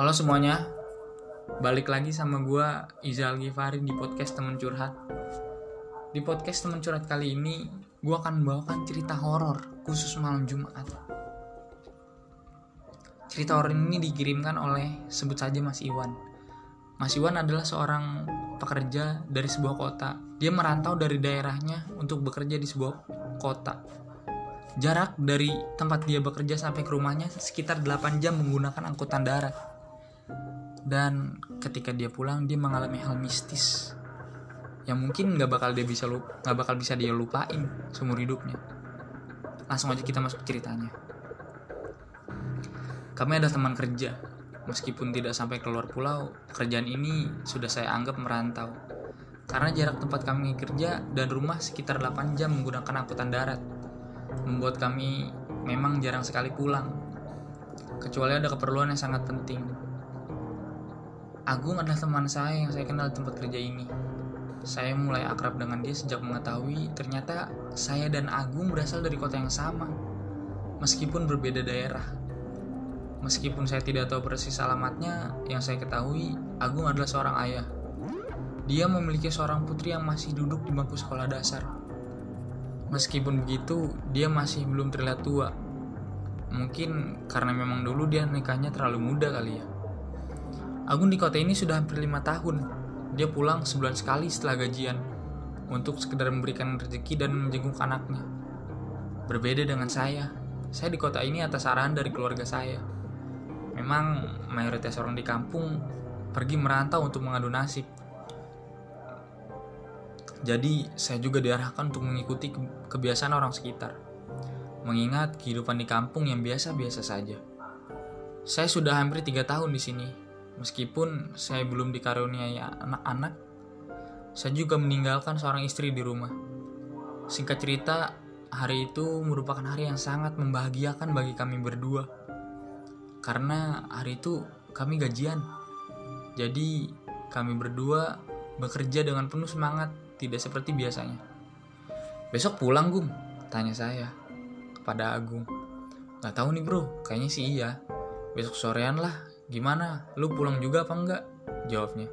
Halo semuanya, balik lagi sama gue Izal Gifari di podcast temen curhat. Di podcast temen curhat kali ini, gue akan membawakan cerita horor khusus malam Jumat. Cerita horor ini dikirimkan oleh sebut saja Mas Iwan. Mas Iwan adalah seorang pekerja dari sebuah kota. Dia merantau dari daerahnya untuk bekerja di sebuah kota. Jarak dari tempat dia bekerja sampai ke rumahnya sekitar 8 jam menggunakan angkutan darat. Dan ketika dia pulang dia mengalami hal mistis yang mungkin nggak bakal dia bisa nggak bakal bisa dia lupain seumur hidupnya. Langsung aja kita masuk ceritanya. Kami ada teman kerja. Meskipun tidak sampai keluar pulau, pekerjaan ini sudah saya anggap merantau. Karena jarak tempat kami kerja dan rumah sekitar 8 jam menggunakan angkutan darat membuat kami memang jarang sekali pulang, kecuali ada keperluan yang sangat penting. Agung adalah teman saya yang saya kenal di tempat kerja ini. Saya mulai akrab dengan dia sejak mengetahui ternyata saya dan Agung berasal dari kota yang sama, meskipun berbeda daerah. Meskipun saya tidak tahu persis alamatnya, yang saya ketahui Agung adalah seorang ayah. Dia memiliki seorang putri yang masih duduk di bangku sekolah dasar Meskipun begitu, dia masih belum terlihat tua. Mungkin karena memang dulu dia nikahnya terlalu muda kali ya. Agun di kota ini sudah hampir lima tahun. Dia pulang sebulan sekali setelah gajian untuk sekedar memberikan rezeki dan menjenguk anaknya. Berbeda dengan saya, saya di kota ini atas arahan dari keluarga saya. Memang mayoritas orang di kampung pergi merantau untuk mengadu nasib jadi saya juga diarahkan untuk mengikuti kebiasaan orang sekitar. Mengingat kehidupan di kampung yang biasa-biasa saja. Saya sudah hampir tiga tahun di sini. Meskipun saya belum dikaruniai anak-anak, saya juga meninggalkan seorang istri di rumah. Singkat cerita, hari itu merupakan hari yang sangat membahagiakan bagi kami berdua. Karena hari itu kami gajian. Jadi kami berdua bekerja dengan penuh semangat tidak seperti biasanya. Besok pulang, Gung? Tanya saya kepada Agung. Gak tahu nih bro, kayaknya sih iya. Besok sorean lah, gimana? Lu pulang juga apa enggak? Jawabnya.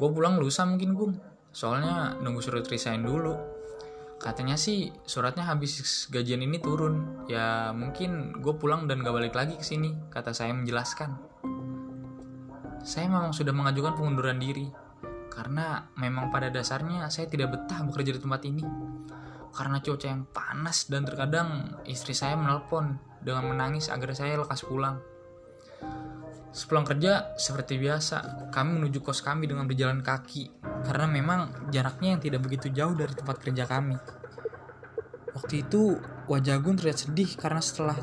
Gue pulang lusa mungkin, Gung. Soalnya nunggu surat resign dulu. Katanya sih suratnya habis gajian ini turun. Ya mungkin gue pulang dan gak balik lagi ke sini, kata saya menjelaskan. Saya memang sudah mengajukan pengunduran diri, karena memang pada dasarnya saya tidak betah bekerja di tempat ini. Karena cuaca yang panas dan terkadang istri saya menelpon dengan menangis agar saya lekas pulang. Sepulang kerja, seperti biasa, kami menuju kos kami dengan berjalan kaki, karena memang jaraknya yang tidak begitu jauh dari tempat kerja kami. Waktu itu, wajah Gun terlihat sedih karena setelah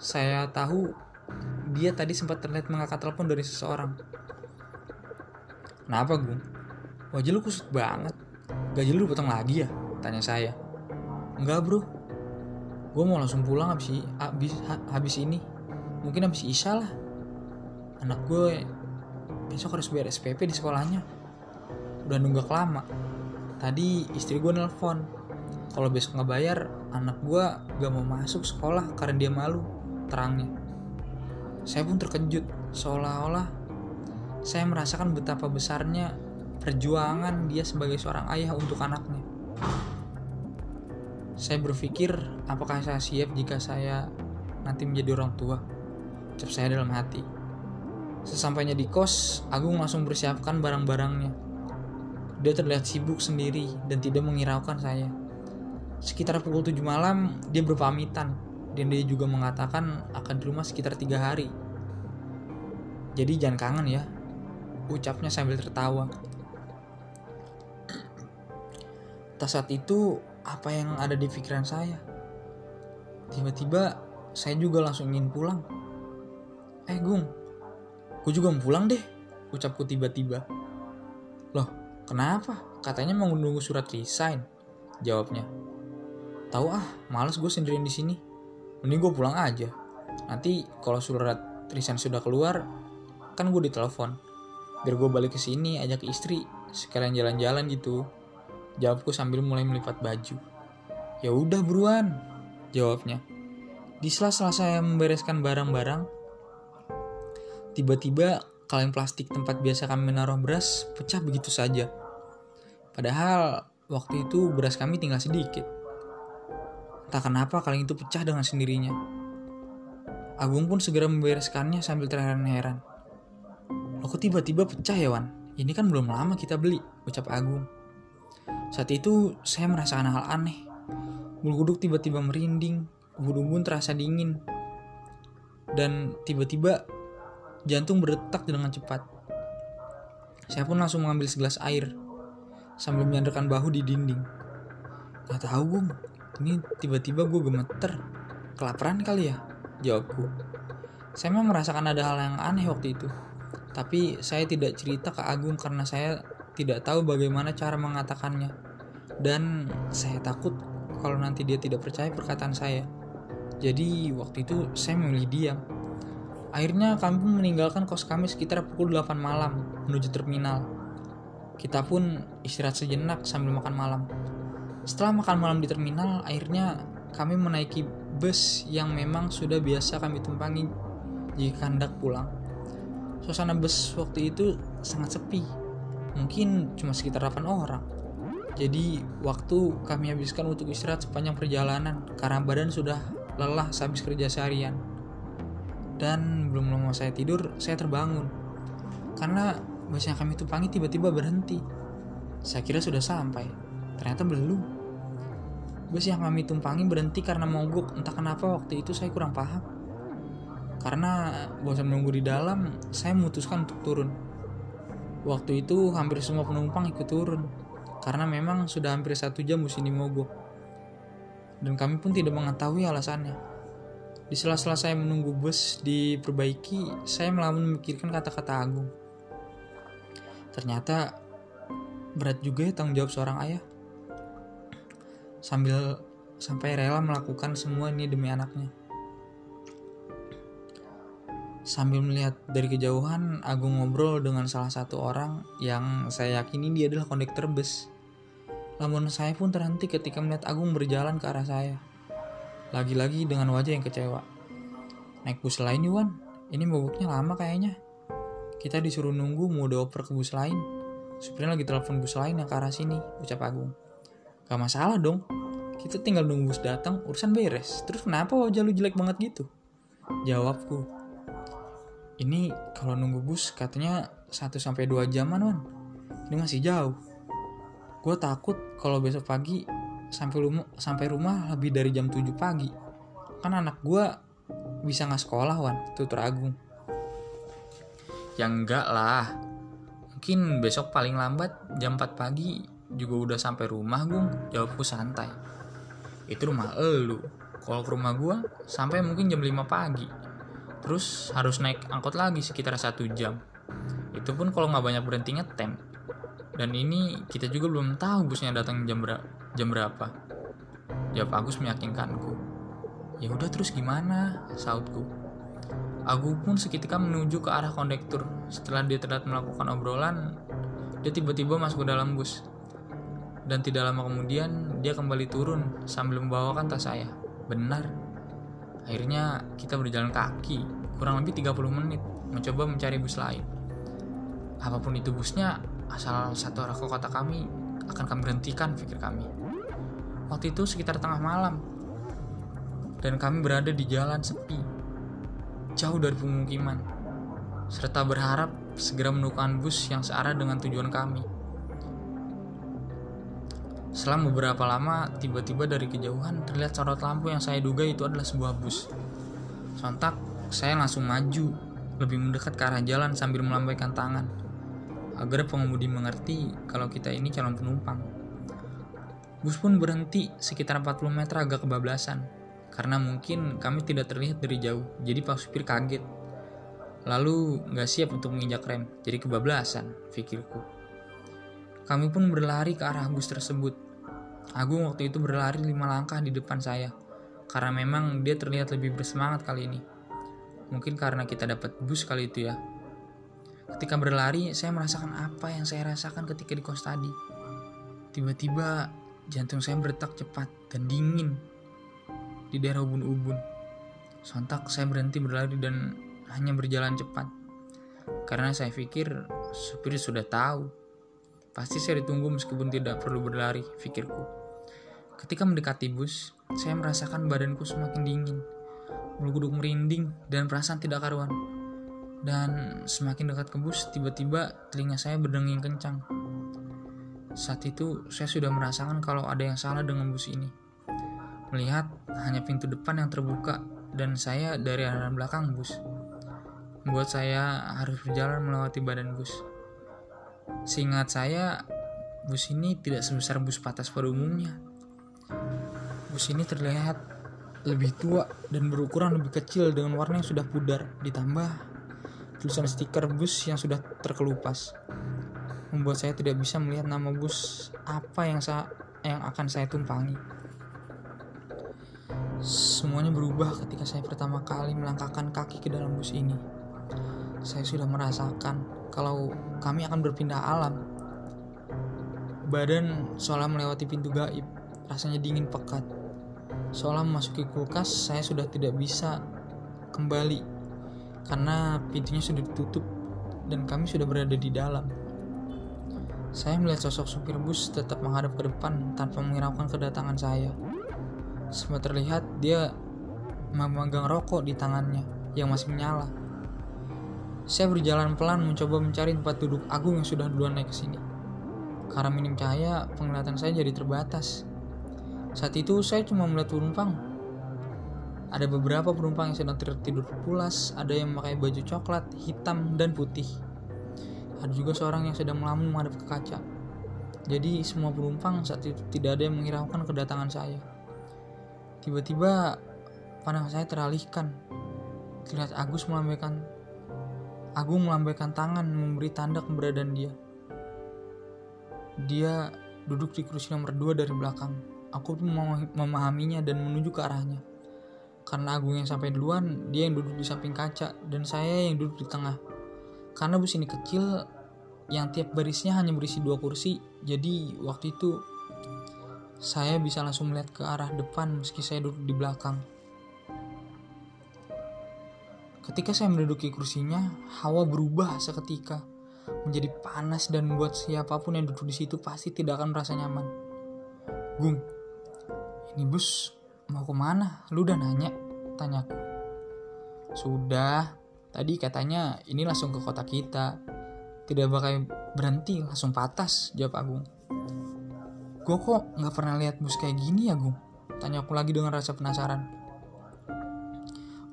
saya tahu dia tadi sempat terlihat mengangkat telepon dari seseorang. Kenapa gue? Wajah lu kusut banget. Gaji lu potong lagi ya? Tanya saya. Enggak bro. Gue mau langsung pulang habis, habis ini. Mungkin habis Isya lah. Anak gue besok harus bayar SPP di sekolahnya. Udah nunggak lama. Tadi istri gue nelpon. Kalau besok nggak bayar, anak gue gak mau masuk sekolah karena dia malu. Terangnya. Saya pun terkejut, seolah-olah saya merasakan betapa besarnya perjuangan dia sebagai seorang ayah untuk anaknya. Saya berpikir, apakah saya siap jika saya nanti menjadi orang tua? Ucap saya dalam hati. Sesampainya di kos, Agung langsung bersiapkan barang-barangnya. Dia terlihat sibuk sendiri dan tidak mengiraukan saya. Sekitar pukul 7 malam, dia berpamitan dan dia juga mengatakan akan di rumah sekitar tiga hari. Jadi jangan kangen ya, ucapnya sambil tertawa. Tak saat itu, apa yang ada di pikiran saya? Tiba-tiba, saya juga langsung ingin pulang. Eh, Gung, gue juga mau pulang deh, ucapku tiba-tiba. Loh, kenapa? Katanya mau menunggu surat resign, jawabnya. Tahu ah, males gue sendirian di sini. Mending gue pulang aja. Nanti kalau surat resign sudah keluar, kan gue ditelepon biar gue balik ke sini ajak istri sekalian jalan-jalan gitu jawabku sambil mulai melipat baju ya udah buruan jawabnya di sela-sela saya membereskan barang-barang Tiba-tiba kaleng plastik tempat biasa kami menaruh beras pecah begitu saja. Padahal waktu itu beras kami tinggal sedikit. Tak kenapa kaleng itu pecah dengan sendirinya. Agung pun segera membereskannya sambil terheran-heran. Aku tiba-tiba pecah ya Wan. Ini kan belum lama kita beli, ucap Agung. Saat itu saya merasakan hal aneh. Bulu kuduk tiba-tiba merinding, ubun-ubun terasa dingin. Dan tiba-tiba jantung berdetak dengan cepat. Saya pun langsung mengambil segelas air sambil menyandarkan bahu di dinding. Gak tahu Gung, ini tiba-tiba gue gemeter. Kelaparan kali ya? Jawabku. Saya memang merasakan ada hal yang aneh waktu itu. Tapi saya tidak cerita ke Agung karena saya tidak tahu bagaimana cara mengatakannya. Dan saya takut kalau nanti dia tidak percaya perkataan saya. Jadi waktu itu saya memilih diam. Akhirnya kami meninggalkan kos kami sekitar pukul 8 malam menuju terminal. Kita pun istirahat sejenak sambil makan malam. Setelah makan malam di terminal, akhirnya kami menaiki bus yang memang sudah biasa kami tumpangi jika hendak pulang. Suasana bus waktu itu sangat sepi. Mungkin cuma sekitar 8 orang. Jadi waktu kami habiskan untuk istirahat sepanjang perjalanan karena badan sudah lelah sehabis kerja seharian. Dan belum lama saya tidur, saya terbangun. Karena bus yang kami tumpangi tiba-tiba berhenti. Saya kira sudah sampai. Ternyata belum. Bus yang kami tumpangi berhenti karena mogok. Entah kenapa waktu itu saya kurang paham. Karena bosan menunggu di dalam, saya memutuskan untuk turun. Waktu itu hampir semua penumpang ikut turun. Karena memang sudah hampir satu jam bus ini mogok. Dan kami pun tidak mengetahui alasannya. Di sela-sela saya menunggu bus diperbaiki, saya malah memikirkan kata-kata Agung. Ternyata berat juga ya tanggung jawab seorang ayah. Sambil sampai rela melakukan semua ini demi anaknya. Sambil melihat dari kejauhan, Agung ngobrol dengan salah satu orang yang saya yakini dia adalah kondektur bus. Namun saya pun terhenti ketika melihat Agung berjalan ke arah saya. Lagi-lagi dengan wajah yang kecewa. Naik bus lain Yuan, ini mogoknya lama kayaknya. Kita disuruh nunggu mau dioper ke bus lain. Supirnya lagi telepon bus lain yang ke arah sini, ucap Agung. Gak masalah dong, kita tinggal nunggu bus datang, urusan beres. Terus kenapa wajah lu jelek banget gitu? Jawabku. Ini kalau nunggu bus katanya 1 sampai 2 jaman, Wan. Ini masih jauh. Gue takut kalau besok pagi sampai rumah sampai rumah lebih dari jam 7 pagi. Kan anak gue bisa nggak sekolah, Wan. Tutur Agung. Ya enggak lah. Mungkin besok paling lambat jam 4 pagi juga udah sampai rumah, Gung. Jawabku santai. Itu rumah elu. Kalau ke rumah gua sampai mungkin jam 5 pagi. Terus harus naik angkot lagi sekitar satu jam. Itu pun kalau nggak banyak berhenti ngetem. Dan ini kita juga belum tahu busnya datang jam, ber jam berapa. Jawab Agus meyakinkanku. Ya udah terus gimana? Sautku. Agung pun seketika menuju ke arah kondektur. Setelah dia terlihat melakukan obrolan, dia tiba-tiba masuk ke dalam bus. Dan tidak lama kemudian, dia kembali turun sambil membawakan tas saya. Benar. Akhirnya kita berjalan kaki, kurang lebih 30 menit, mencoba mencari bus lain. Apa pun itu busnya, asal satu arah ke kota kami, akan kami berhentikan, pikir kami. Waktu itu sekitar tengah malam, dan kami berada di jalan sepi, jauh dari pemukiman, serta berharap segera menemukan bus yang searah dengan tujuan kami. Setelah beberapa lama, tiba-tiba dari kejauhan terlihat sorot lampu yang saya duga itu adalah sebuah bus. Sontak, saya langsung maju, lebih mendekat ke arah jalan sambil melambaikan tangan, agar pengemudi mengerti kalau kita ini calon penumpang. Bus pun berhenti sekitar 40 meter agak kebablasan, karena mungkin kami tidak terlihat dari jauh, jadi pak supir kaget. Lalu nggak siap untuk menginjak rem, jadi kebablasan, pikirku. Kami pun berlari ke arah bus tersebut. Agung waktu itu berlari lima langkah di depan saya, karena memang dia terlihat lebih bersemangat kali ini. Mungkin karena kita dapat bus kali itu ya. Ketika berlari, saya merasakan apa yang saya rasakan ketika di kos tadi. Tiba-tiba jantung saya berdetak cepat dan dingin di daerah ubun-ubun. Sontak saya berhenti berlari dan hanya berjalan cepat. Karena saya pikir supir sudah tahu. Pasti saya ditunggu meskipun tidak perlu berlari, pikirku. Ketika mendekati bus, saya merasakan badanku semakin dingin. Bulu kuduk merinding dan perasaan tidak karuan. Dan semakin dekat ke bus, tiba-tiba telinga saya berdenging kencang. Saat itu, saya sudah merasakan kalau ada yang salah dengan bus ini. Melihat hanya pintu depan yang terbuka dan saya dari arah belakang bus. Membuat saya harus berjalan melewati badan bus. Seingat saya, bus ini tidak sebesar bus patas pada umumnya. Bus ini terlihat lebih tua dan berukuran lebih kecil dengan warna yang sudah pudar, ditambah tulisan stiker bus yang sudah terkelupas. Membuat saya tidak bisa melihat nama bus apa yang saya yang akan saya tumpangi. Semuanya berubah ketika saya pertama kali melangkahkan kaki ke dalam bus ini. Saya sudah merasakan kalau kami akan berpindah alam. Badan seolah melewati pintu gaib, rasanya dingin pekat. Seolah memasuki kulkas, saya sudah tidak bisa kembali karena pintunya sudah ditutup dan kami sudah berada di dalam. Saya melihat sosok supir bus tetap menghadap ke depan tanpa menghiraukan kedatangan saya. Sempat terlihat dia memegang rokok di tangannya yang masih menyala. Saya berjalan pelan mencoba mencari tempat duduk Agung yang sudah duluan naik ke sini. Karena minim cahaya, penglihatan saya jadi terbatas. Saat itu saya cuma melihat penumpang. Ada beberapa penumpang yang sedang tertidur pulas, ada yang memakai baju coklat, hitam, dan putih. Ada juga seorang yang sedang melamun menghadap ke kaca. Jadi semua penumpang saat itu tidak ada yang menghiraukan kedatangan saya. Tiba-tiba pandang saya teralihkan. Terlihat Agus melambaikan Agung melambaikan tangan memberi tanda keberadaan dia. Dia duduk di kursi nomor 2 dari belakang. Aku pun memahaminya dan menuju ke arahnya. Karena Agung yang sampai duluan, dia yang duduk di samping kaca dan saya yang duduk di tengah. Karena bus ini kecil, yang tiap barisnya hanya berisi dua kursi, jadi waktu itu saya bisa langsung melihat ke arah depan meski saya duduk di belakang. Ketika saya menduduki kursinya, hawa berubah seketika menjadi panas dan membuat siapa pun yang duduk di situ pasti tidak akan merasa nyaman. Gung, ini bus mau ke mana? Lu udah nanya? Tanyaku. Sudah, tadi katanya ini langsung ke kota kita. Tidak bakal berhenti, langsung patas, jawab Agung. Gue kok nggak pernah lihat bus kayak gini ya, Gung? Tanya aku lagi dengan rasa penasaran.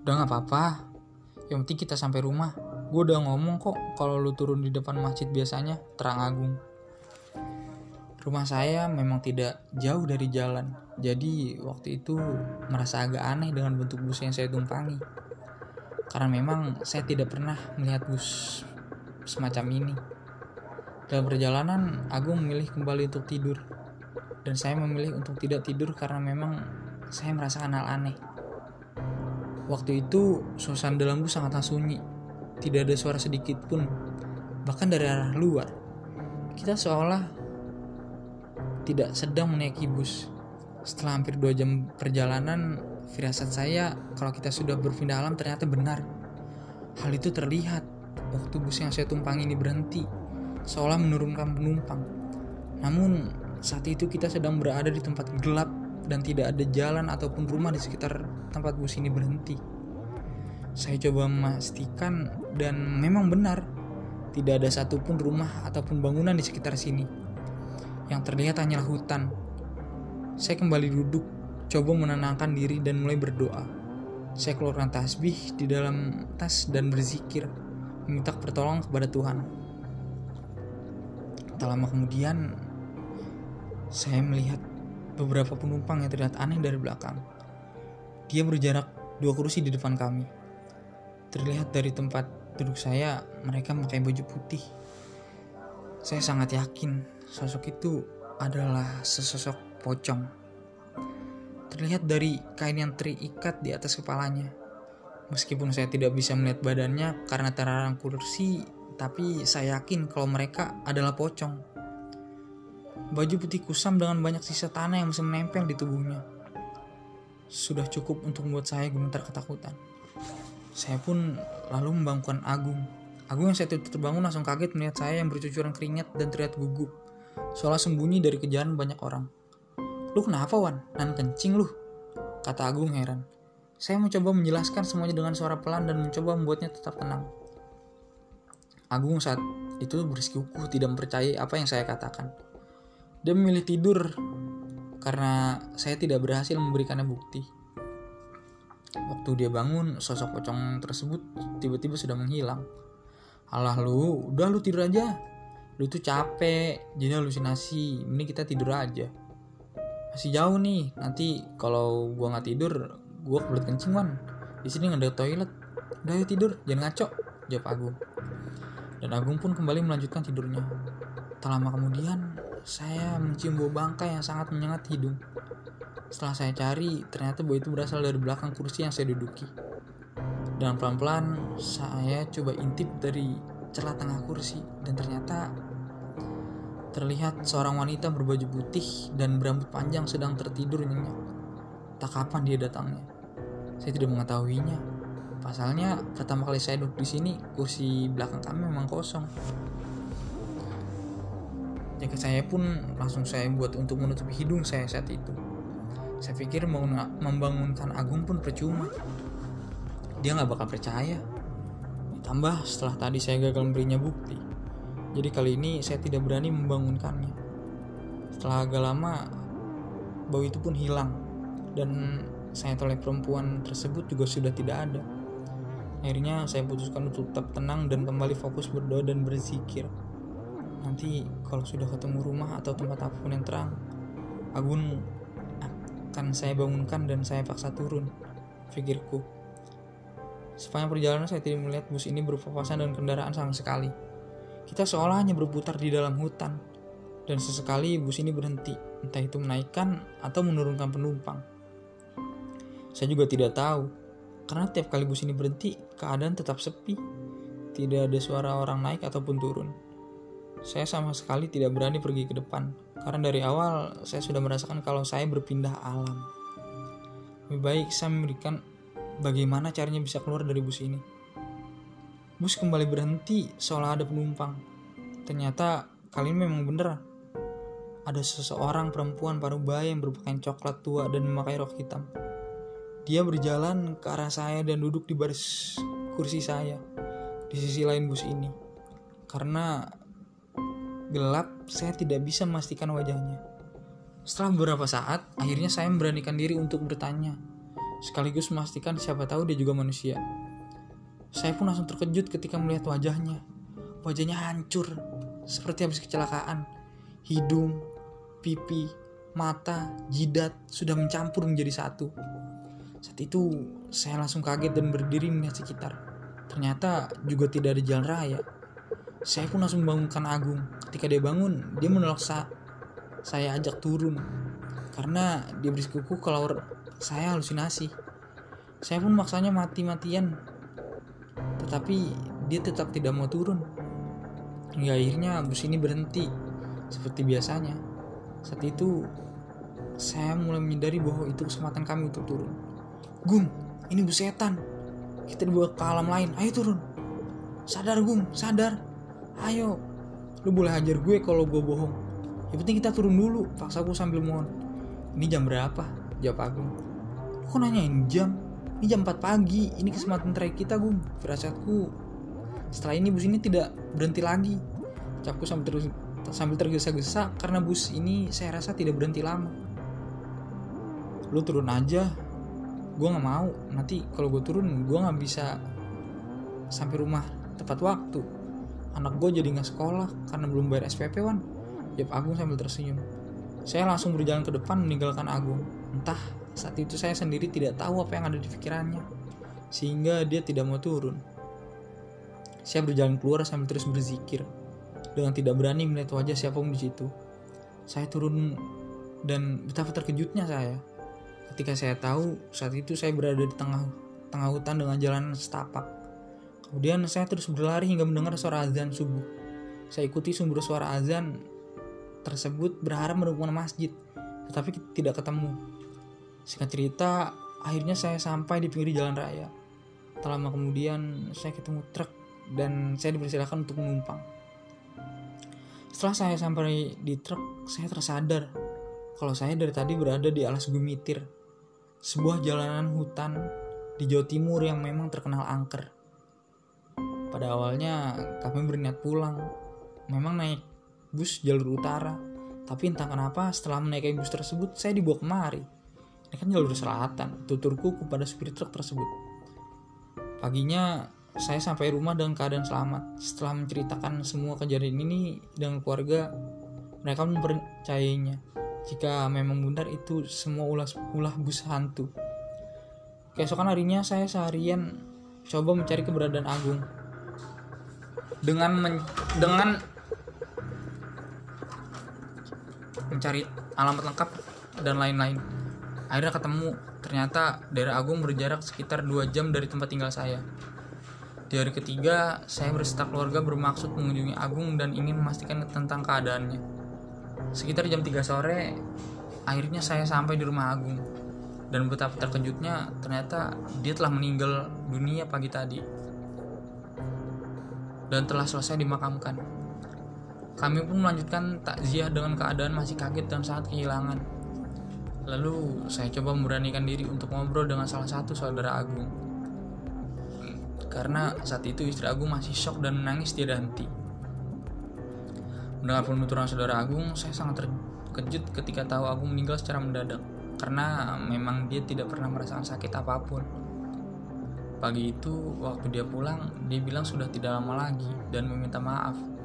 Udah nggak apa-apa. Yang penting kita sampai rumah. Gue udah ngomong kok kalau lu turun di depan masjid biasanya, terang agung. Rumah saya memang tidak jauh dari jalan, jadi waktu itu merasa agak aneh dengan bentuk bus yang saya tumpangi. Karena memang saya tidak pernah melihat bus semacam ini. Dalam perjalanan, Agung memilih kembali untuk tidur dan saya memilih untuk tidak tidur karena memang saya merasakan hal aneh. Waktu itu suasana dalam bus sangatlah sunyi, tidak ada suara sedikit pun, bahkan dari arah luar. Kita seolah tidak sedang menaiki bus. Setelah hampir dua jam perjalanan, firasat saya kalau kita sudah berpindah alam ternyata benar. Hal itu terlihat waktu bus yang saya tumpangi ini berhenti, seolah menurunkan penumpang. Namun saat itu kita sedang berada di tempat gelap dan tidak ada jalan ataupun rumah di sekitar tempat bus ini berhenti. Saya coba memastikan dan memang benar tidak ada satupun rumah ataupun bangunan di sekitar sini. Yang terlihat hanyalah hutan. Saya kembali duduk, coba menenangkan diri dan mulai berdoa. Saya keluarkan tasbih di dalam tas dan berzikir, meminta pertolongan kepada Tuhan. Tak lama kemudian, saya melihat beberapa penumpang yang terlihat aneh dari belakang. Dia berjarak dua kursi di depan kami. Terlihat dari tempat duduk saya, mereka memakai baju putih. Saya sangat yakin sosok itu adalah sesosok pocong. Terlihat dari kain yang terikat di atas kepalanya. Meskipun saya tidak bisa melihat badannya karena terarang kursi, tapi saya yakin kalau mereka adalah pocong. Baju putih kusam dengan banyak sisa tanah yang masih menempel di tubuhnya. Sudah cukup untuk membuat saya gemetar ketakutan. Saya pun lalu membangunkan Agung. Agung yang saya terbangun langsung kaget melihat saya yang bercucuran keringat dan terlihat gugup. Seolah sembunyi dari kejaran banyak orang. Lu kenapa Wan? Nan kencing lu? Kata Agung heran. Saya mencoba menjelaskan semuanya dengan suara pelan dan mencoba membuatnya tetap tenang. Agung saat itu bersikukuh tidak mempercayai apa yang saya katakan. Dia memilih tidur karena saya tidak berhasil memberikannya bukti. Waktu dia bangun, sosok pocong tersebut tiba-tiba sudah menghilang. Alah lu, udah lu tidur aja. Lu tuh capek, jadi halusinasi. Ini kita tidur aja. Masih jauh nih. Nanti kalau gua nggak tidur, gua kebelet kencing man. Di sini nggak ada toilet. Udah yuk tidur, jangan ngaco. Jawab Agung. Dan Agung pun kembali melanjutkan tidurnya. Tak lama kemudian, saya mencium bau bangkai yang sangat menyengat hidung. Setelah saya cari, ternyata bau itu berasal dari belakang kursi yang saya duduki. Dan pelan-pelan saya coba intip dari celah tengah kursi dan ternyata terlihat seorang wanita berbaju putih dan berambut panjang sedang tertidur nyenyak. Tak kapan dia datangnya. Saya tidak mengetahuinya. Pasalnya pertama kali saya duduk di sini kursi belakang kami memang kosong. Jaket saya pun langsung saya buat untuk menutupi hidung saya saat itu. Saya pikir membangunkan Agung pun percuma dia nggak bakal percaya. Ditambah setelah tadi saya gagal memberinya bukti. Jadi kali ini saya tidak berani membangunkannya. Setelah agak lama, bau itu pun hilang. Dan saya oleh perempuan tersebut juga sudah tidak ada. Akhirnya saya putuskan untuk tetap tenang dan kembali fokus berdoa dan berzikir. Nanti kalau sudah ketemu rumah atau tempat apa pun yang terang, Agun akan saya bangunkan dan saya paksa turun. Pikirku. Sepanjang perjalanan saya tidak melihat bus ini berpapasan dan kendaraan sama sekali. Kita seolah hanya berputar di dalam hutan. Dan sesekali bus ini berhenti, entah itu menaikkan atau menurunkan penumpang. Saya juga tidak tahu, karena tiap kali bus ini berhenti, keadaan tetap sepi. Tidak ada suara orang naik ataupun turun. Saya sama sekali tidak berani pergi ke depan, karena dari awal saya sudah merasakan kalau saya berpindah alam. Lebih baik saya memberikan bagaimana caranya bisa keluar dari bus ini. Bus kembali berhenti seolah ada penumpang. Ternyata kali ini memang benar. Ada seseorang perempuan parubaya yang berpakaian coklat tua dan memakai rok hitam. Dia berjalan ke arah saya dan duduk di baris kursi saya di sisi lain bus ini. Karena gelap, saya tidak bisa memastikan wajahnya. Setelah beberapa saat, akhirnya saya memberanikan diri untuk bertanya, sekaligus memastikan siapa tahu dia juga manusia. Saya pun langsung terkejut ketika melihat wajahnya. Wajahnya hancur, seperti habis kecelakaan. Hidung, pipi, mata, jidat sudah mencampur menjadi satu. Saat itu, saya langsung kaget dan berdiri melihat sekitar. Ternyata juga tidak ada jalan raya. Saya pun langsung membangunkan Agung. Ketika dia bangun, dia menolak sa saya ajak turun. Karena dia bersikukuh kalau saya halusinasi. Saya pun maksanya mati-matian. Tetapi dia tetap tidak mau turun. Hingga akhirnya bus ini berhenti seperti biasanya. Saat itu saya mulai menyadari bahwa itu kesempatan kami untuk turun. Gung, ini bus setan. Kita dibawa ke alam lain. Ayo turun. Sadar Gung, sadar. Ayo. Lu boleh hajar gue kalau gue bohong. Yang penting kita turun dulu. Paksa gue sambil mohon. Ini jam berapa? Jawab Agung. Kok nanyain jam? Ini jam 4 pagi, ini kesempatan terakhir kita, Gung. Firasatku. Setelah ini bus ini tidak berhenti lagi. Ucapku sambil terus sambil tergesa-gesa karena bus ini saya rasa tidak berhenti lama. Lu turun aja. Gue nggak mau. Nanti kalau gue turun, gue nggak bisa sampai rumah tepat waktu. Anak gue jadi nggak sekolah karena belum bayar SPP wan. Jawab Agung sambil tersenyum. Saya langsung berjalan ke depan meninggalkan Agung. Entah saat itu saya sendiri tidak tahu apa yang ada di pikirannya, sehingga dia tidak mau turun. Saya berjalan keluar sambil terus berzikir, dengan tidak berani melihat wajah siapa pun di situ. Saya turun dan betapa terkejutnya saya ketika saya tahu saat itu saya berada di tengah tengah hutan dengan jalan setapak. Kemudian saya terus berlari hingga mendengar suara azan subuh. Saya ikuti sumber suara azan tersebut berharap menemukan masjid, tetapi tidak ketemu. Singkat cerita, akhirnya saya sampai di pinggir jalan raya. Tak lama kemudian, saya ketemu truk dan saya dipersilakan untuk menumpang. Setelah saya sampai di truk, saya tersadar kalau saya dari tadi berada di alas gumitir, sebuah jalanan hutan di Jawa Timur yang memang terkenal angker. Pada awalnya kami berniat pulang, memang naik bus jalur utara, tapi entah kenapa setelah menaiki bus tersebut saya dibawa kemari. Ini kan jalur selatan, tuturku kepada supir truk tersebut. Paginya saya sampai rumah dengan keadaan selamat. Setelah menceritakan semua kejadian ini dengan keluarga, mereka mempercayainya. Jika memang benar itu semua ulah ulah bus hantu. Keesokan harinya saya seharian coba mencari keberadaan Agung. Dengan men, dengan mencari alamat lengkap dan lain-lain. Akhirnya ketemu, ternyata daerah Agung berjarak sekitar 2 jam dari tempat tinggal saya. Di hari ketiga, saya berserta keluarga bermaksud mengunjungi Agung dan ingin memastikan tentang keadaannya. Sekitar jam 3 sore, akhirnya saya sampai di rumah Agung. Dan betapa terkejutnya, ternyata dia telah meninggal dunia pagi tadi. Dan telah selesai dimakamkan. Kami pun melanjutkan takziah dengan keadaan masih kaget dan sangat kehilangan. Lalu saya coba memberanikan diri untuk ngobrol dengan salah satu saudara Agung. Karena saat itu istri Agung masih shock dan menangis tiada henti. Mendengar penuturan saudara Agung, saya sangat terkejut ketika tahu Agung meninggal secara mendadak. Karena memang dia tidak pernah merasakan sakit apa pun. Pagi itu, waktu dia pulang, dia bilang sudah tidak lama lagi dan meminta maaf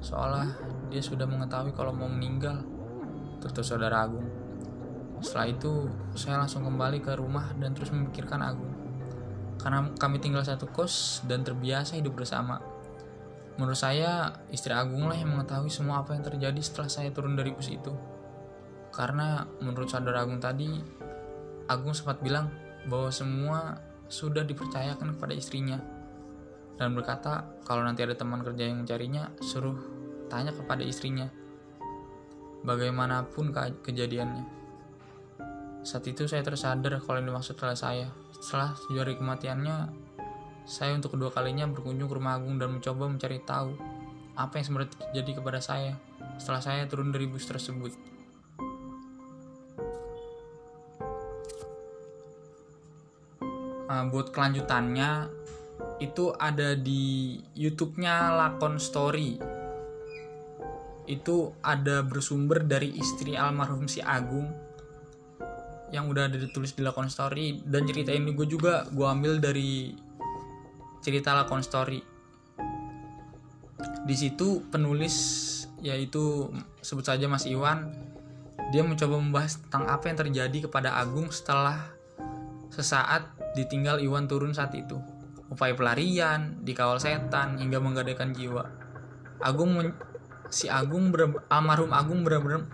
seolah dia sudah mengetahui kalau mau meninggal tutur saudara Agung setelah itu saya langsung kembali ke rumah dan terus memikirkan Agung. Karena kami tinggal satu kos dan terbiasa hidup bersama. Menurut saya istri Agung lah yang mengetahui semua apa yang terjadi setelah saya turun dari bus itu. Karena menurut saudara Agung tadi Agung sempat bilang bahwa semua sudah dipercayakan kepada istrinya. Dan berkata kalau nanti ada teman kerja yang mencarinya suruh tanya kepada istrinya bagaimanapun ke kejadiannya saat itu saya tersadar kalau yang dimaksud adalah saya. Setelah tujuh hari kematiannya saya untuk kedua kalinya berkunjung ke rumah Agung dan mencoba mencari tahu apa yang sebenarnya terjadi kepada saya setelah saya turun dari bus tersebut. Uh, buat kelanjutannya itu ada di YouTube-nya Lakon Story. Itu ada bersumber dari istri almarhum si Agung yang udah ada ditulis di Lakon Story dan cerita ini gue juga gue ambil dari cerita Lakon Story. Di situ penulis yaitu sebut saja Mas Iwan dia mencoba membahas tentang apa yang terjadi kepada Agung setelah sesaat ditinggal Iwan turun saat itu upaya pelarian, dikawal setan, hingga menggadaikan jiwa. Agung si Agung ber, almarhum Agung benar-benar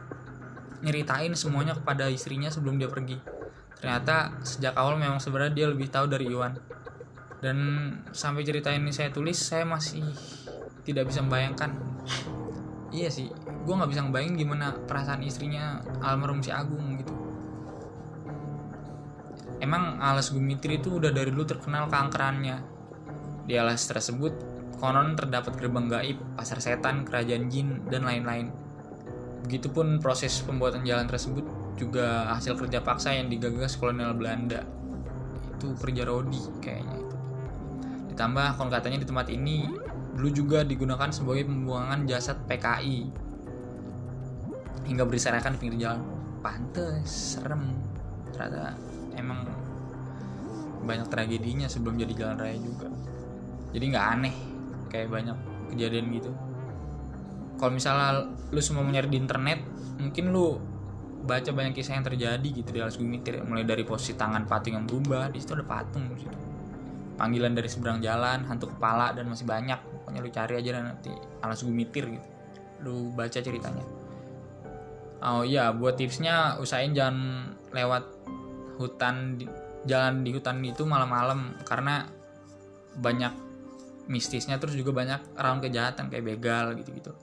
nyeritain semuanya kepada istrinya sebelum dia pergi. Ternyata sejak awal memang sebenarnya dia lebih tahu dari Iwan. Dan sampai cerita ini saya tulis, saya masih tidak bisa membayangkan. Iya sih, gue nggak bisa ngebayangin gimana perasaan istrinya almarhum si Agung gitu Emang alas Gumitri itu udah dari dulu terkenal keangkerannya. Di alas tersebut, konon terdapat gerbang gaib, pasar setan, kerajaan jin, dan lain-lain. Begitupun proses pembuatan jalan tersebut juga hasil kerja paksa yang digagas kolonial Belanda. Itu kerja Rodi kayaknya itu. Ditambah konon katanya di tempat ini dulu juga digunakan sebagai pembuangan jasad PKI hingga berserakan di pinggir jalan. Pantes, serem. Ternyata emang banyak tragedinya sebelum jadi jalan raya juga jadi nggak aneh kayak banyak kejadian gitu kalau misalnya lu semua nyari di internet mungkin lu baca banyak kisah yang terjadi gitu di alas gumitir mulai dari posisi tangan patung yang berubah di situ ada patung di situ. Panggilan dari seberang jalan hantu kepala dan masih banyak. Pokoknya lu cari aja nanti alas gumitir gitu. Lu baca ceritanya. Oh iya buat tipsnya usahain jangan lewat hutan jalan di hutan itu malam-malam. Karena banyak mistisnya terus juga banyak rawan kejahatan kayak begal gitu-gitu.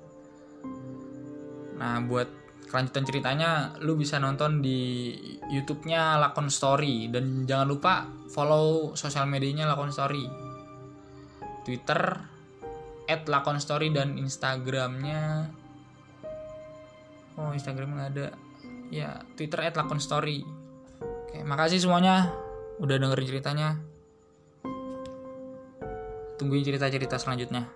Nah buat kelanjutan ceritanya lu bisa nonton di YouTube-nya Lakon Story. Dan jangan lupa follow sosial medianya Lakon Story. Twitter at Lakon Story dan Instagramnya. Oh Instagram nggak ada. Ya Twitter at Oke makasih semuanya Udah dengerin ceritanya. Tungguin cerita-cerita selanjutnya.